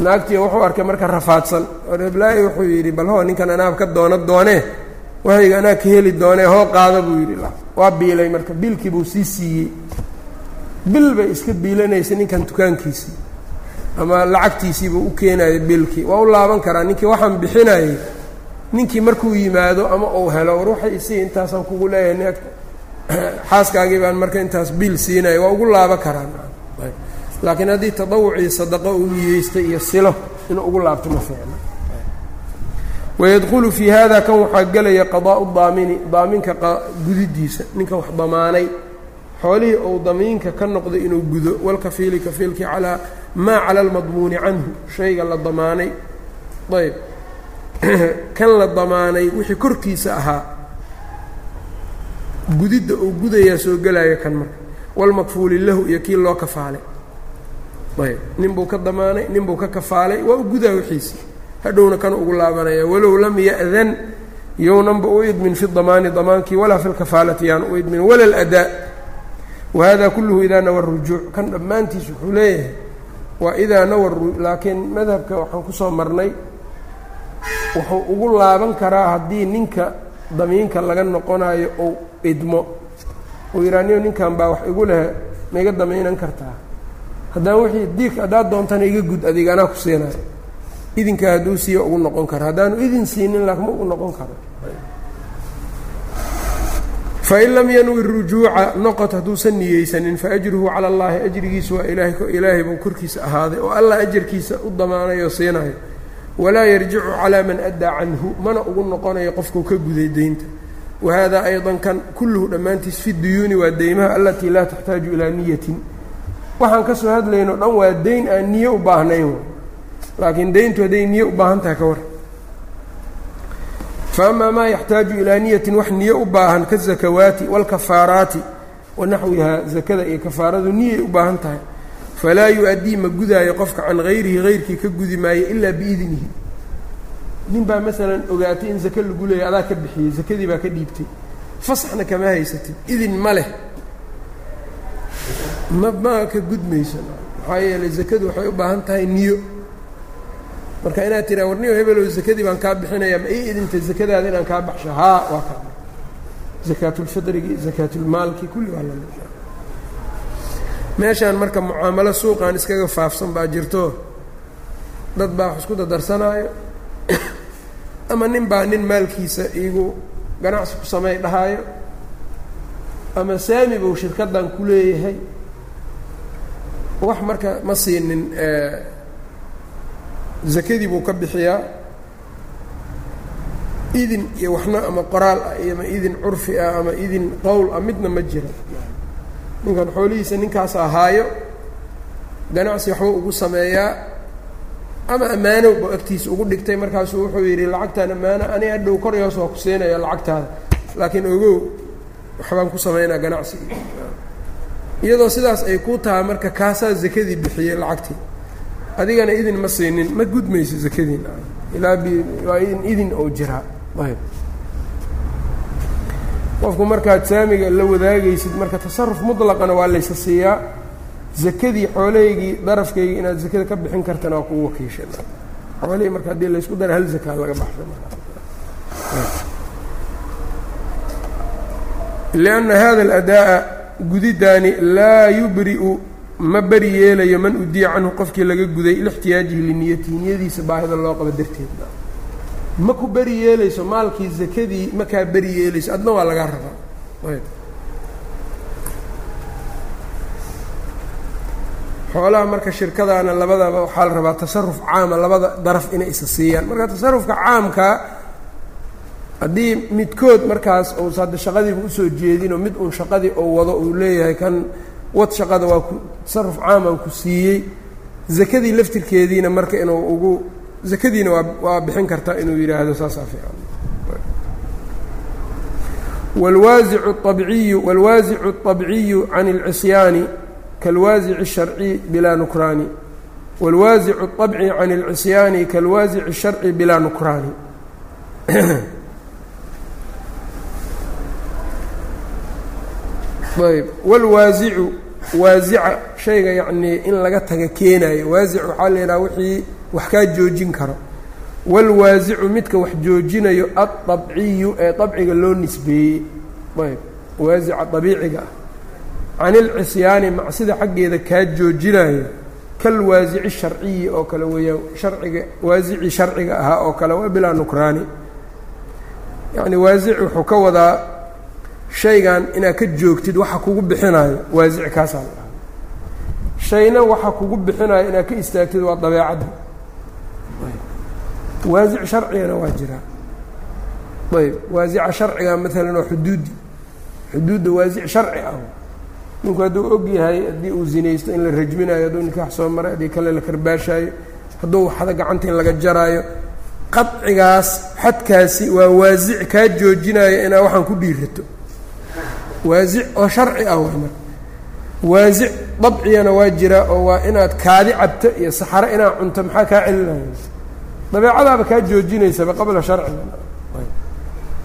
naagtii wuxuu arkay marka rafaadsan. Reblaayi wuxuu yidhi bal hoo ninkan anaab ka doono doonee waxayga anaa ka heli doonee hoo qaada buu yidhi. Waa biilay marka. Biilkii buu sii siiyey. Bil bay iska biilanaysa ninkan dukaankiisii ama lacagtiisiibuu u keenayay bilkii waa u laaban karaa ninkii waxaan bixinayay ninkii markuu yimaado ama uu helo war waxay isii intaasaan kugu leeyahay xaaskaagii baan marka intaas biil siinaya waa ugu laaban karaa laakiin haddii tadawucii sadaqo uu niyeystay iyo silo inuu ugu laabto ma fiicno wayadkhulu fii hada kan waxaa gelaya qadaa'u daamini daaminka gudidiisa. Ninka wax damaanay xoolihii uu damiinka ka noqday inuu gudo. Walkafiili kafiilkii calaa maa cala almadmuuni canhu. Shayga la damaanay. Ayb kan la damaanay wixii korkiisa ahaa. Gudidda uu gudayaa soo gelaya kan marka. Walmakfuuli lahu iyo kii loo kafaalay ayb. Nin buu ka damaanay nin buu ka kafaalay waa u gudaa wixiisii hadhowna kan ugu laabanaya walow lam ya'dan yownanba u idmin fi damaani damaankii walaa fi lkafaalati yaan u idmin wala ladaa wahada kulluhu idaa nawa rujuuc kan dhammaantiis wuxuu leeyahay waa idaa nawa laakiin madhabka waxaan ku soo marnay wuxuu ugu laaban karaa haddii ninka damiinka laga noqonayo ou idmo. Uu yidhaaniyo ninkan baa wax igu leh ma iga damiinan kartaa haddaan wixii diig haddaad doontana iga gud adiga anaa ku siinayo idinkaa hadduu siiyo ugu noqon karo. Haddaanu idin siinin laakiin ma ugu noqon karo. Fain lam yanwi rujuuca noqod hadduusan niyeysanin faajruhu cala allahi ajrigiisu waa ilaahay buu korkiisa ahaaday oo allah ajarkiisa u damaanayo siinayo walaa yarjicu calaa man addaa canhu mana ugu noqonayo qofkuu ka guday deynta wahada ayضa kan kulluhu dhammaantiis fi duyuuni waa deymaha alatii laa taxtaaju ilaa niyatin waxaan ka soo hadlayno dhan waa deyn aan niyo u baahnayn. Laakiin deyntu hadday niyo u baahan tahay ka war. Faama maa yaxtaaju ilaa niyatin wax niyo u baahan kazakawaati wاlkafaaraati wanaxwihaa zakada iyo kafaaradu niyay u baahan tahay falaa yu-addii ma gudaayo qofka can hayrihi hayrkii ka gudi maayo ilaa biidnihi. Nin baa masalan ogaatay in zake lagu leeyahy adaa ka bixiyey zakadii baa ka dhiibtay. Fasaxna kama haysatid idin ma leh ma ka gudmayso. Maxaa yeelay zakadu waxay u baahan tahay niyo. Marka inaad tiraa warniyo hebelow zakadii baan kaa bixinayaa ma ii idintay zakadaada inaan kaa baxsho haa waa kaa zakaatulfidrigi zakaatulmaalki kulli waa la meeshaan marka mucaamalo suuqan iskaga faafsan baa jirto. Dad baa wax isku dadarsanaayo. Ama nin baa nin maalkiisa iigu ganacsi ku samey dhahaayo. Ama saami buu shirkaddan ku leeyahay wax marka ma siinin zakadii buu ka bixiyaa. Idin iyo waxna ama qoraal ah iyo ama idin curfi ah ama idin qowl ah midna ma jira ninkan xoolihiisa ninkaas ahaayo ganacsi waxba ugu sameeyaa ama ammaano ba agtiisa ugu dhigtay. Markaasuu wuxuu yidhi lacagtaan ammaano ani hadhow kor yoos waa ku siinaya lacagtaada. Laakiin ogow waxbaan ku samaynaa ganacsi iyadoo sidaas ay ku tahay marka kaasaa zakadii bixiyey lacagtii. Adigana idin ma siinin ma gudmayso zakadiin ilaa waa idin idin oo jiraa ayb qofku markaad saamiga la wadaagaysid marka tasaruf mutlaqana waa laysa siiyaa. Zakadii xoolahaygii darafkaygii inaad zakada ka bixin kartana waa kugu wakiisha xoolihii marka haddii laysku dara hal zakaa laga baxsho lianna hada aladaa'a gudidaani laa yubri'u ma beri yeelayo man udiya canhu qofkii laga guday lixtiyaajihi liniyatihi niyadiisa baahida loo qabo darteed ma ku beri yeelayso maalkii zakadii ma kaa beri yeelayso adna waa lagaa rabaa. Xoolaha marka shirkadaana labadaba waxaa la rabaa tasaruf caama labada daraf inay isa siiyaan. Marka tasarufka caamkaa haddii midkood markaas uusa hadda shaqadiiba usoo jeedinoo mid uun shaqadii ou wado uu leeyahay kan wad shaqada waa ku tasaruf caaman ku siiyey zakadii laftirkeediina marka inuu ugu zakadiina waa waa bixin kartaa inuu yidhaahdo saasaa fiican wاlwaasicu الطabciyu wاlwaasicu الطabciyu can اlcisyaani kalwaasici الsharci bilaa nukraani wاlwaasicu الطabci can اlcisyaani kalwaasici الsharci bilaa nukraani ayb wاlwaasicu waasica shayga yacnii in laga taga keenaayo waasic waxaa la yidhaha wixii wax kaa joojin karo wاlwaasicu midka wax joojinayo aلطabciyu ee طabciga loo nisbeeyey ayb waasica طabiiciga ah can اlcisyaani macsida xaggeeda kaa joojinayo kalwaasici sharciyi oo kale weeyaan harciga waasicii sharciga ahaa oo kale waa bilaa nukraani yacni waasic wuxuu ka wadaa shaygan inaad ka joogtid waxa kugu bixinaayo waasic kaasaa la dhaha shayna waxa kugu bixinaayo inaad ka istaagtid waa dabeecadda. Waasic sharcigana waa jiraa ayb. Waasica sharciga maalan waa xuduuddi xuduudda waasic sharci ah. Ninku hadduu og yahay haddii uu zinaysto in la rajminayo hadduu nikaax soo maray haddii kale la karbaashaayo hadduu waxda gacanta in laga jaraayo qadcigaas xadkaasi waa waasic kaa joojinayo inaa waxaan ku dhiirato waasic oo sharci ah waa marka waasic dabciyana waa jiraa oo waa inaad kaadi cabto iyo saxaro inaad cunto maxaa kaa celinaya dabeecadaaba kaa joojinaysaba qabla sharciga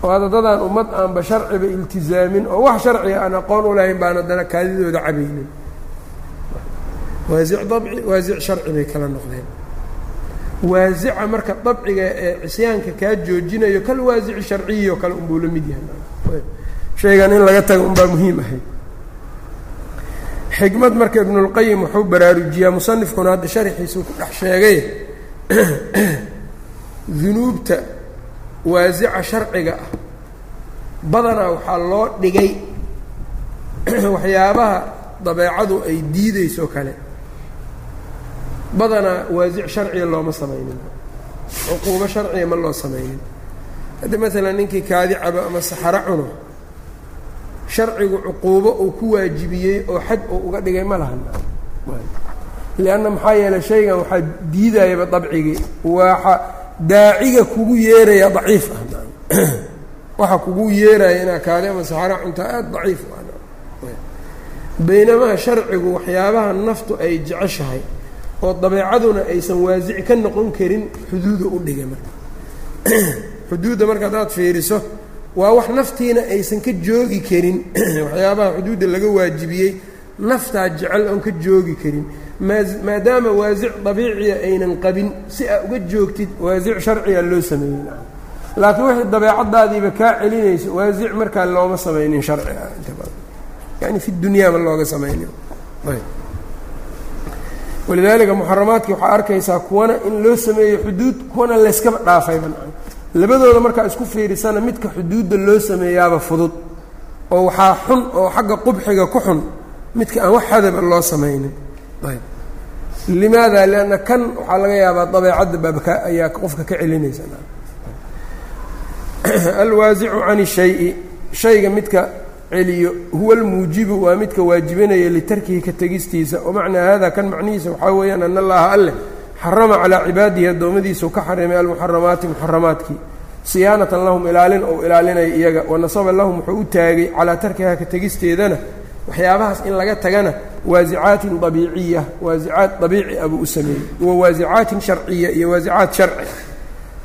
oo ada dadaan ummad aanba sharciba iltizaamin oo wax sharciga aan aqoon u lahayn baan haddana kaadidooda cabaynin. Waasic dabci waasic sharci bay kala noqdeen. Waasica marka dabciga ee cisyaanka kaa joojinayo kal waasici sharciyi oo kale unbuu la mid yahay shaygan in laga tago unbaa muhiim ahayd xikmad marka ibnulqayim wuxuu baraarujiyaa musanifkuna hadda sharxiisuu ku dhex sheegay dunuubta waasica sharciga ah. Badanaa waxaa loo dhigay waxyaabaha dabeecadu ay diideyso kale. Badanaa waasic sharciga looma samaynin. Cuquubo sharciga ma loo samaynin. Hadda maalan ninkii kaadi cabo ama saxaro cuno sharcigu cuquubo uu ku waajibiyey oo xad uu uga dhigay ma lahan. Lianna maxaa yeelay shaygan waxaa diidayaba dabcigii waxa daaciga kugu yeeraya daciif ah. Waxa kugu yeeraya inaa kaadi ama saxaro cuntaa aada daciif u ah. Baynamaa sharcigu waxyaabaha naftu ay jeceshahay oo dabeecaduna aysan waasic ka noqon karin xuduuda u dhigay marka. Xuduudda marka haddaad fiiriso waa wax naftiina aysan ka joogi karin. Waxyaabaha xuduudda laga waajibiyey naftaa jecel oon ka joogi karin. Maadaama waasic dabiiciya aynan qabin si aa uga joogtid waasic sharciga loo sameeyey. Laakiin wixii dabeecadaadiiba kaa celinayso waasic markaa looma samaynin sharciga inta badan. Yani fi dunyaa ma looga samaynin. Walidaalika muxaramaadkii waxaa arkaysaa kuwana in loo sameeyo xuduud kuwana layskaba dhaafayba labadooda markaa isku fiirisana midka xuduudda loo sameeyaaba fudud oo waxaa xun oo xagga qubxiga ku xun midka aan wax hadaba loo samaynin. Ayb. Limaada? Lianna kan waxaa laga yaabaa dabeecadda baabka ayaa qofka ka celinaysa alwaasicu can shayi. Shayga midka celiyo huwa almuujibu waa midka waajibinaya litarkihi ka tegistiisa. Wamacnaa hada kan macnihiisa waxaa weeyaan ana allaha alleh xarama calaa cibaadihi addoommadiisau ka xarimay almuxaramaati muxaramaadkii. Siyaanatan lahum ilaalin ou ilaalinaya iyaga. Wanasaba lahum wuxuu u taagay calaa tarkiha ka tegisteedana waxyaabahaas in laga tagana waasicaatin dabiiciya waasicaad dabiici ah buu u sameeyey. Wa waasicaatin sharciya iyo waasicaad sharci.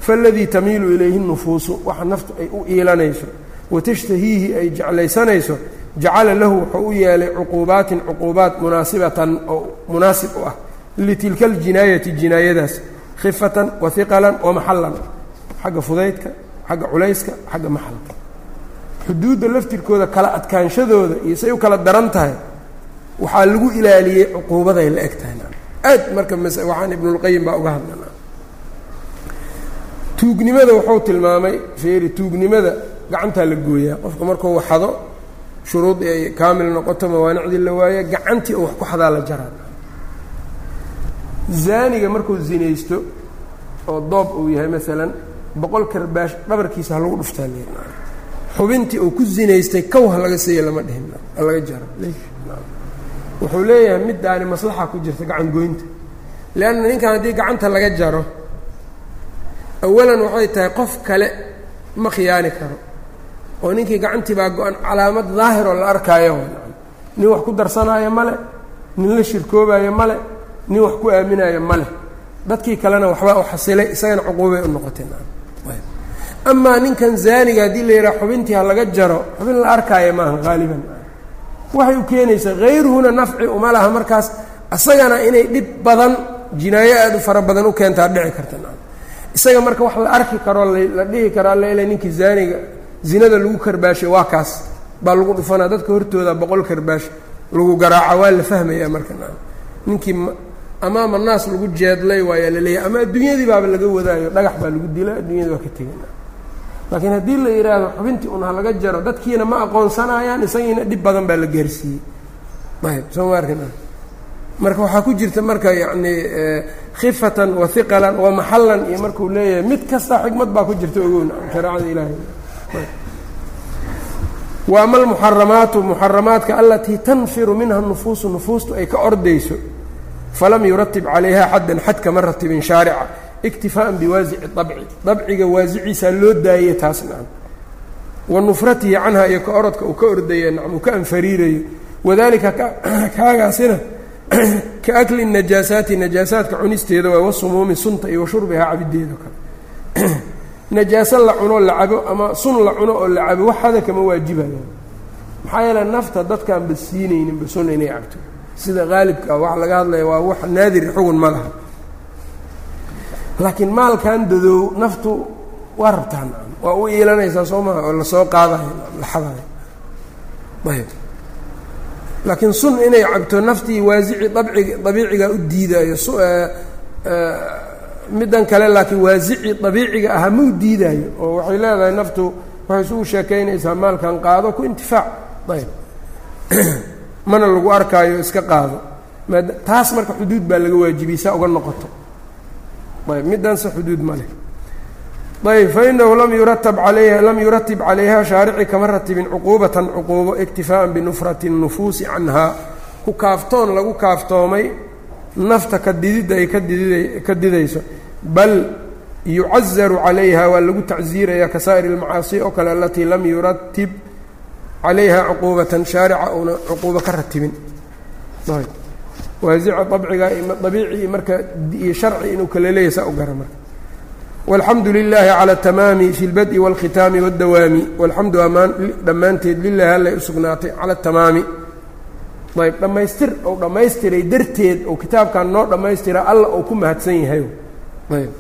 Faaladii tamiilu ilayhi nufuusu waxa naftu ay u iilanayso watashtahiihi ay jeclaysanayso jacala lahu wuxuu u yeelay cuquubaatin cuquubaat munaasibatan oo munaasib u ah litilka aljinaayati jinaayadaas khifatan wa hiqalan wa maxallan xagga fudaydka xagga culayska xagga maxalka xuduudda laftirkooda kala adkaanshadooda iyo say u kala daran tahay waxaa lagu ilaaliyey cuquubaday la eg tahay aad marka waxaan ibnulqayim baa uga hadlana tuugnimada wuxuu tilmaamay feeri tuugnimada gacantaa la gooyaa qofka markuu waxado shuruudii ay kaamil noqoto mawaanicdii la waayo gacantii oo wax ku xadaa la jaraa zaaniga markuu zinaysto oo doob uu yahay maalan boqol karbaash dhabarkiisa ha lagu dhuftaa xubintii uu ku zinaystay kow ha laga siiya lama dhihin ha laga jaro wuxuu leeyahay middaani maslaxa ku jirta gacan goynta. Leanna ninkan haddii gacanta laga jaro awalan waxay tahay qof kale ma khiyaani karo. Oo ninkii gacantii baa go-an calaamad daahiroo la arkaayo. Nin wax ku darsanaayo male nin la shirkoobaayo male nin wax ku aaminaayo male dadkii kalena waxbaa u xasilay isagana cuquubay u noqotay amaa ninkan zaaniga haddii la yidhaha xubintii ha laga jaro xubin la arkaayo maaha haaliban waxay u keenaysaa hayruhuna nafci uma laha markaas isagana inay dhib badan jinaayo aada u fara badan u keentaa dhici karta isaga marka wax la arki karo la dhihi karaa leele ninkii zaaniga zinada lagu karbaashay waa kaas. Baa lagu dhufanaa dadka hortooda boqol karbaash lagu garaaca waa la fahmayaa marka ninkii amaama naas lagu jeedlay waayaa la leeyahay ama adduunyadii baaba laga wadaayo dhagax baa lagu dila adduunyadii waa ka tegay. Laakiin haddii la yidhaahdo xubintii un ha laga jaro dadkiina ma aqoonsanayaan isagiina dhib badan baa la gaarsiiyey. Ayb soo ma arkin? Marka waxaa ku jirta marka yacni khifatan wa hiqalan wa maxallan iyo markuu leeyahay mid kasta xikmad baa ku jirta ogowna shareecada ilaahay. Wa ama almuxaramaatu muxaramaadka alatii tanfiru minha nufuusu nufuustu ay ka ordayso falam yuratib calayha xaddan xad kama ratibin shaarica iktifaaan biwaasici abci dabciga waasiciisaa loo daayey taas nacam wa nufratihi canha iyo ka orodka uu ka ordaya nacam uu ka anfariirayo wadalika kaagaasina ka akli najaasaati najaasaadka cunisteeda waa wasumuumi sunta iyo washurbihaa cabideeda kale najaaso la cuno la cabo ama sun la cuno oo la cabo waxada kama waajibayaan maxaa yeele nafta dadkaan ba siinayninba sun inay cabto sida qaalibka waxa laga hadlaya waa wax naadir xugun ma laha. Laakiin maalkan dadoow naftu waa rabtaan. Waa u iilanaysaa soo oo la soo qaadayo la xadayo. Ayb laakiin sun inay cabto naftii waasici abcig dabiiciga u diidaayo middan kale laakiin waasici dabiiciga ahaa ma u diidaayo oo waxay leedahay naftu waxay isugu sheekaynaysaa maalkan qaado ku intifaac. Ayb mana lagu arkaayo iska qaado. Maad taas marka xuduud baa laga waajibiyey saa uga noqoto. Ayb middaanse xuduud ma leh. Ayb fainahu lam yuratab alayha lam yuratib calayha shaarici kama ratibin cuquubatan cuquubo iktifaa'an binufrati nufuusi canhaa ku kaaftoon lagu kaaftoomay nafta ka dididda ay ka didayso. Bal yucazaru calayha waa lagu tacsiiraya ka saa'ir اlmacaasi oo kale alatii lam yuratib calayha cuquubatan shaarica uuna cuquubo ka ratibin waasica abciga abiici marka iyo sharci inuu kala leeyahy saa u gara marka walxamdu lilaahi cala atamaami fi اlbad'i wاlkhitaami wاddawaami walxamdu amaan dhammaanteed lilahi allay u sugnaatay cala atamaami ayb dhammaystir ou dhammaystiray darteed ou kitaabkan noo dhammaystira alla ou ku mahadsan yahay ayb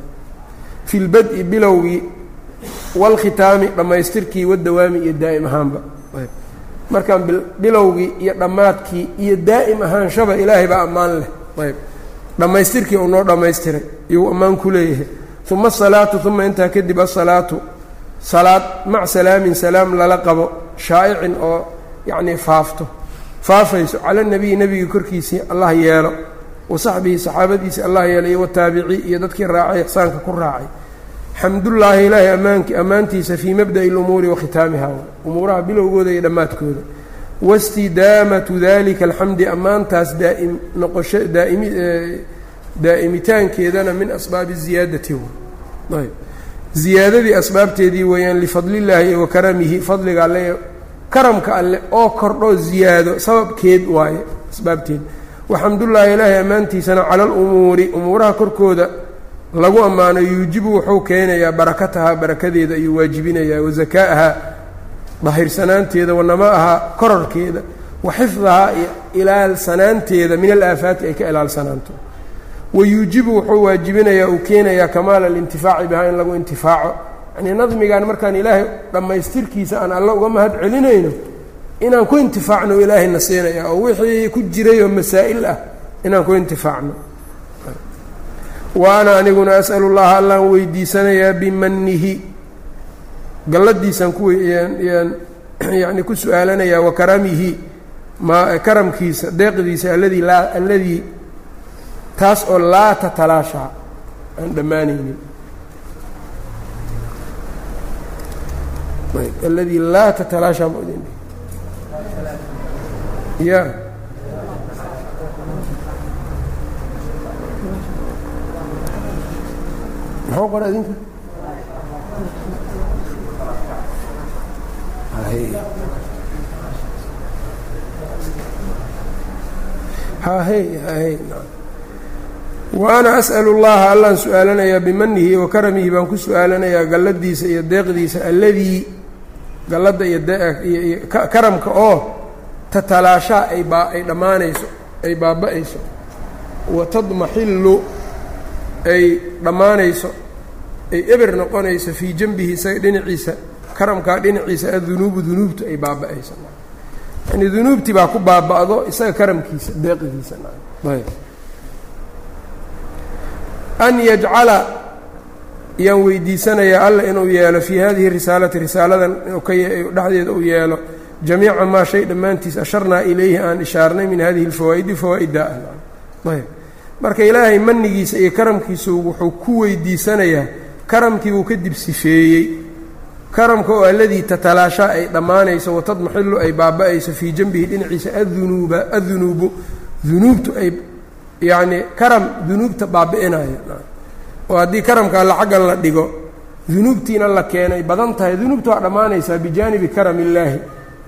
fi lbad'i bilowgii wاlkhitaami dhammaystirkii wadawaami iyo daa'im ahaanba ayb markaan bilowgii iyo dhammaadkii iyo daa'im ahaanshaba ilaahay baa ammaan leh. Ayb. Dhammaystirkii uu noo dhammaystiray iyuu ammaan ku leeyahay. Uma asalaatu uma intaa kadib asalaatu salaad mac salaamin salaam lala qabo shaa'icin oo yacnii faafto. Faafayso cala nebiyi nebiga korkiisii allah yeelo. Wa saxbihi saxaabadiisi allah yeelo iyo wataabicii iyo dadkii raacay ixsaanka ku raacay xamdullaahi ilaahay ammaanki ammaantiisa fii mabda'i lumuuri wa khitaamiha. Umuuraha bilowgooda iyo dhammaadkooda. Wastidaamatu dalika alxamdi ammaantaas daa'im noqosho daa'imi daa'imitaankeedana min asbaabi ziyaadati. Ayb. Ziyaadadii asbaabteedii weeyaan lifadlillaahi wa karamihi fadliga alle karamka alle oo kordho ziyaado sababkeed waaye asbaabteed. Waxamdullaahi ilaahay ammaantiisana cala alumuuri umuuraha korkooda lagu ammaano yuujibu wuxuu keenayaa barakatahaa barakadeeda ayuu waajibinayaa wasakaa'ahaa dahirsanaanteeda wanama'ahaa korarkeeda wa xifdahaa iyo ilaalsanaanteeda min alaafaati ay ka ilaalsanaanto. Wayuujibu wuxuu waajibinayaa uu keenayaa kamaala alintifaaci bihaa in lagu intifaaco. Yanii nadmigan markaan ilaahay dhammaystirkiisa aan alla uga mahad celinayno inaan ku intifaacno ilaahayna siinaya oo wixii ku jirayoo masaa'il ah inaan ku intifaacno wa ana aniguna as'alu llaha allaan weydiisanayaa bimanihi galladiisaan kuwyaan yani ku su'aalanayaa wa karamihi ma karamkiisa deeqdiisa alladii laa alladii taas oo laa tatalaashaa aan dhammaanaynin. Alladii laa tatalaashaa ya maxuu qora idinka wa ana as'alu llaha allaan su'aalanayaa bimanihi wa karamihi baan ku su'aalanayaa galladiisa iyo deeqdiisa alladii galladda iyo karamka oo tatalaashaa ay dhammaanayso ay baaba-ayso. Wa tadmaxillu ay dhammaanayso ay eber noqonayso fii janbihi isaga dhinaciisa karamkaa dhinaciisa addunuubu dunuubtu ay baaba-ayso. Yani dunuubtii baa ku baaba-do isaga karamkiisa deeqigiisa. An yajcala yaan weydiisanayaa alla inuu yeelo fii hadihi risaalati risaaladan dhexdeeda uu yeelo jamiica maa shay dhammaantiis asharnaa ilayhi aan ishaarnay min hadihi اlfawaa'idi fawaa'ida ayb marka ilaahay manigiisa iyo karamkiisu wuxuu ku weydiisanayaa karamkii uu kadib sifeeyey. Karamka oo alladii tatalaashaa ay dhammaanayso watadmaxilu ay baaba-ayso fii janbihi dhinaciisa adunuuba adunuubu dunuubtu ay yacnii karam dunuubta baabi'inaya oo haddii karamka alla xaggan la dhigo dunuubtiina la keenay badan tahay dunuubta waa dhammaanaysaa bijaanibi karam illaahi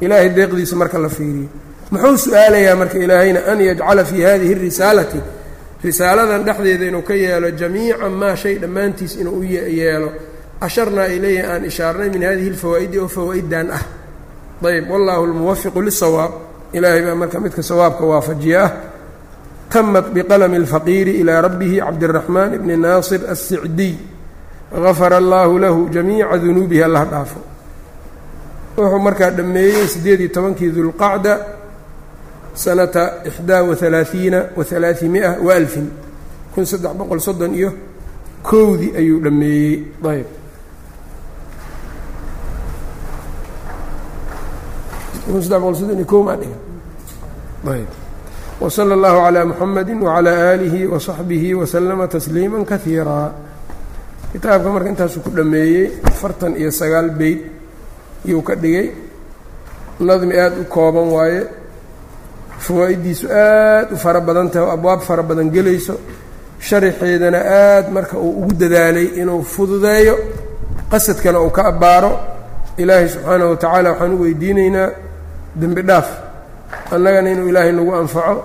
ilaahay deeqdiisa marka la fiiriyo. Muxuu su'aalayaa marka ilaahayna an yajcala fii hadihi risaalati risaaladan dhexdeeda inuu ka yeelo jamiica maa shay dhammaantiis inuu u yeelo. Asharnaa ilayhi aan ishaarnay min hadihi اlfawaa'idi oo fawaa'idan ah. Ayb wallaahu lmuwafiqu lisawaab ilaahay baa marka midka sawaabka waafajiya ah. Tamat biqalami اlfaqiiri ilaa rabbihi cabdiraxmaan ibni naasir asicdiy gafara allaahu lahu jamiica dunuubihi allaha dhaafo. Wuxuu markaa dhammeeyey sideed iyo tobankii dulqacda sanata ixdaa waalaaiina waalaaiimia wa alfin kun saddex boqol soddon iyo kowdii ayuu dhammeeyey ayb saddex boqol soddon iyo kow maa dhiga ayb wslى اllahu عlى muxamadi wعlى alihi وصaxbihi waslama tasliima kahiira kitaabka marka intaasuu ku dhameeyey afartan iyo sagaal beyd iyuu ka dhigay nadmi aad u kooban waaye fawaa-iddiisu aad u fara badan tahay oo abwaab fara badan gelayso sharaxeedana aad marka uu ugu dadaalay inuu fududeeyo qasadkana uu ka abbaaro. Ilaahay subxaanaه wa tacaala waxaan u weydiinaynaa dembi dhaaf annagana inuu ilaahay nagu anfaco.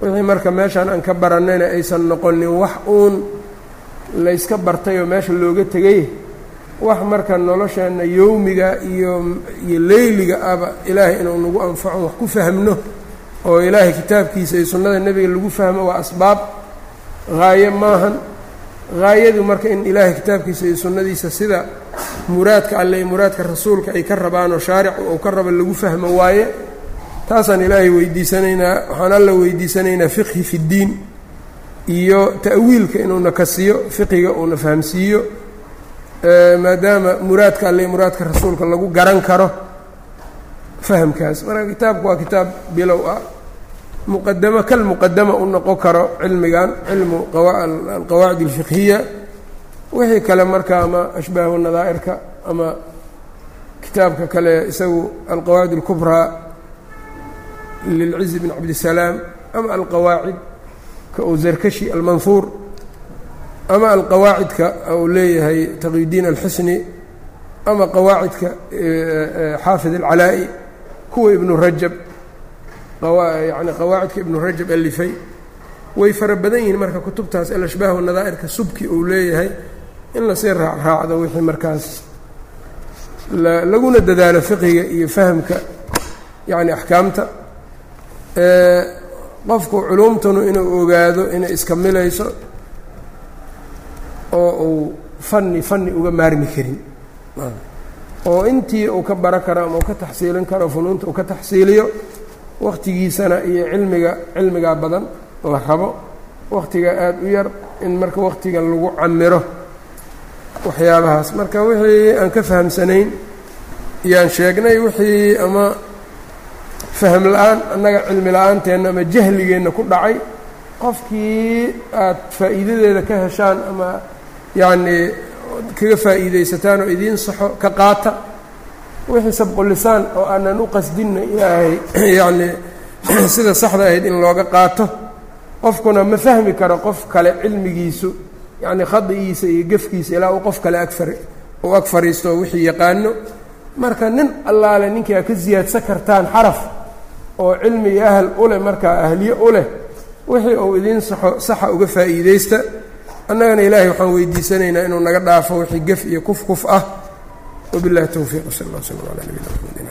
Wixii marka meeshaan aan ka barannayna aysan noqonin wax uun layska bartay oo meesha looga tegay wax marka nolosheenna yowmiga iyo iyo leyliga aba ilaahay inuu nagu anfaco wax ku fahmno oo ilaahay kitaabkiisa iyo sunnada nebiga lagu fahmo waa asbaab. Haaye maahan. Haayadu marka in ilaahay kitaabkiisa iyo sunnadiisa sida muraadka alle iyo muraadka rasuulka ay ka rabaanoo shaaricu uu ka rabo lagu fahmo waaye taasaan ilaahay weydiisanaynaa waxaan alla weydiisanaynaa fiqhi fi ddiin iyo ta'wiilka inuuna ka siiyo fiqiga uuna fahamsiiyo maadaama muraadka alle iyo muraadka rasuulka lagu garan karo fahamkaas. Marka kitaabku waa kitaab bilow ah. Muqadamo kal muqadama u noqon karo cilmigan cilmu alqawaacid alfiqhiya wixii kale marka ama ashbaahu nadaa'irka ama kitaabka kale isagu alqawaacid alkubraa lilcizi bn cabdisalaam ama alqawaacid ka uu zarkashi almanhuur ama alqawaacidka uu leeyahay taqiyudiin alxusni ama qawaacidka xaafid alcalaa'i kuwa ibnu rajab. Yani qawaacidka ibnu rajab alifay. Way fara badan yihiin marka kutubtaas alashbaahu nadaa'irka subki uu leeyahay. In la sii raacraacdo wixii markaas laguna dadaalo fiqiga iyo fahamka yani axkaamta. Qofku culuumtanu inuu ogaado inay iska milayso oo uu fanni fanni uga maarmi karin oo intii uu ka baro karo ama uu ka taxsiilin karo funuunta uu ka taxsiiliyo wakhtigiisana iyo cilmiga cilmigaa badan la rabo. Wakhtiga aada u yar in marka wakhtiga lagu camiro waxyaabahaas. Marka wixii aan ka fahamsanayn yaan sheegnay wixii ama faham la'aan annaga cilmi la'aanteena ama jahligeenna ku dhacay qofkii aada faa'iidadeeda ka heshaan ama yacnii kaga faa'iidaysataan oo idiin saxo ka qaata wixii sabqulisaan oo aanan u qasdinna ilaahay yacnii sida saxda ahayd in looga qaato. Qofkuna ma fahmi karo qof kale cilmigiisu yacnii khadigiisa iyo gefkiisa ilaa uu qof kale agfar uu ag fariisto oo wixii yaqaano. Marka nin allaale ninkii aad ka siyaadsan kartaan xaraf oo cilmi iyo ahal u leh markaa ahliye u leh wixii uu idiin saxo saxa uga faa'iidaysta annagana ilaahay waxaan weydiisanaynaa inuu naga dhaafo wixii gef iyo kuf kuf ah. Wabillahi towfiiq sal allah slam ala nabina mxamedin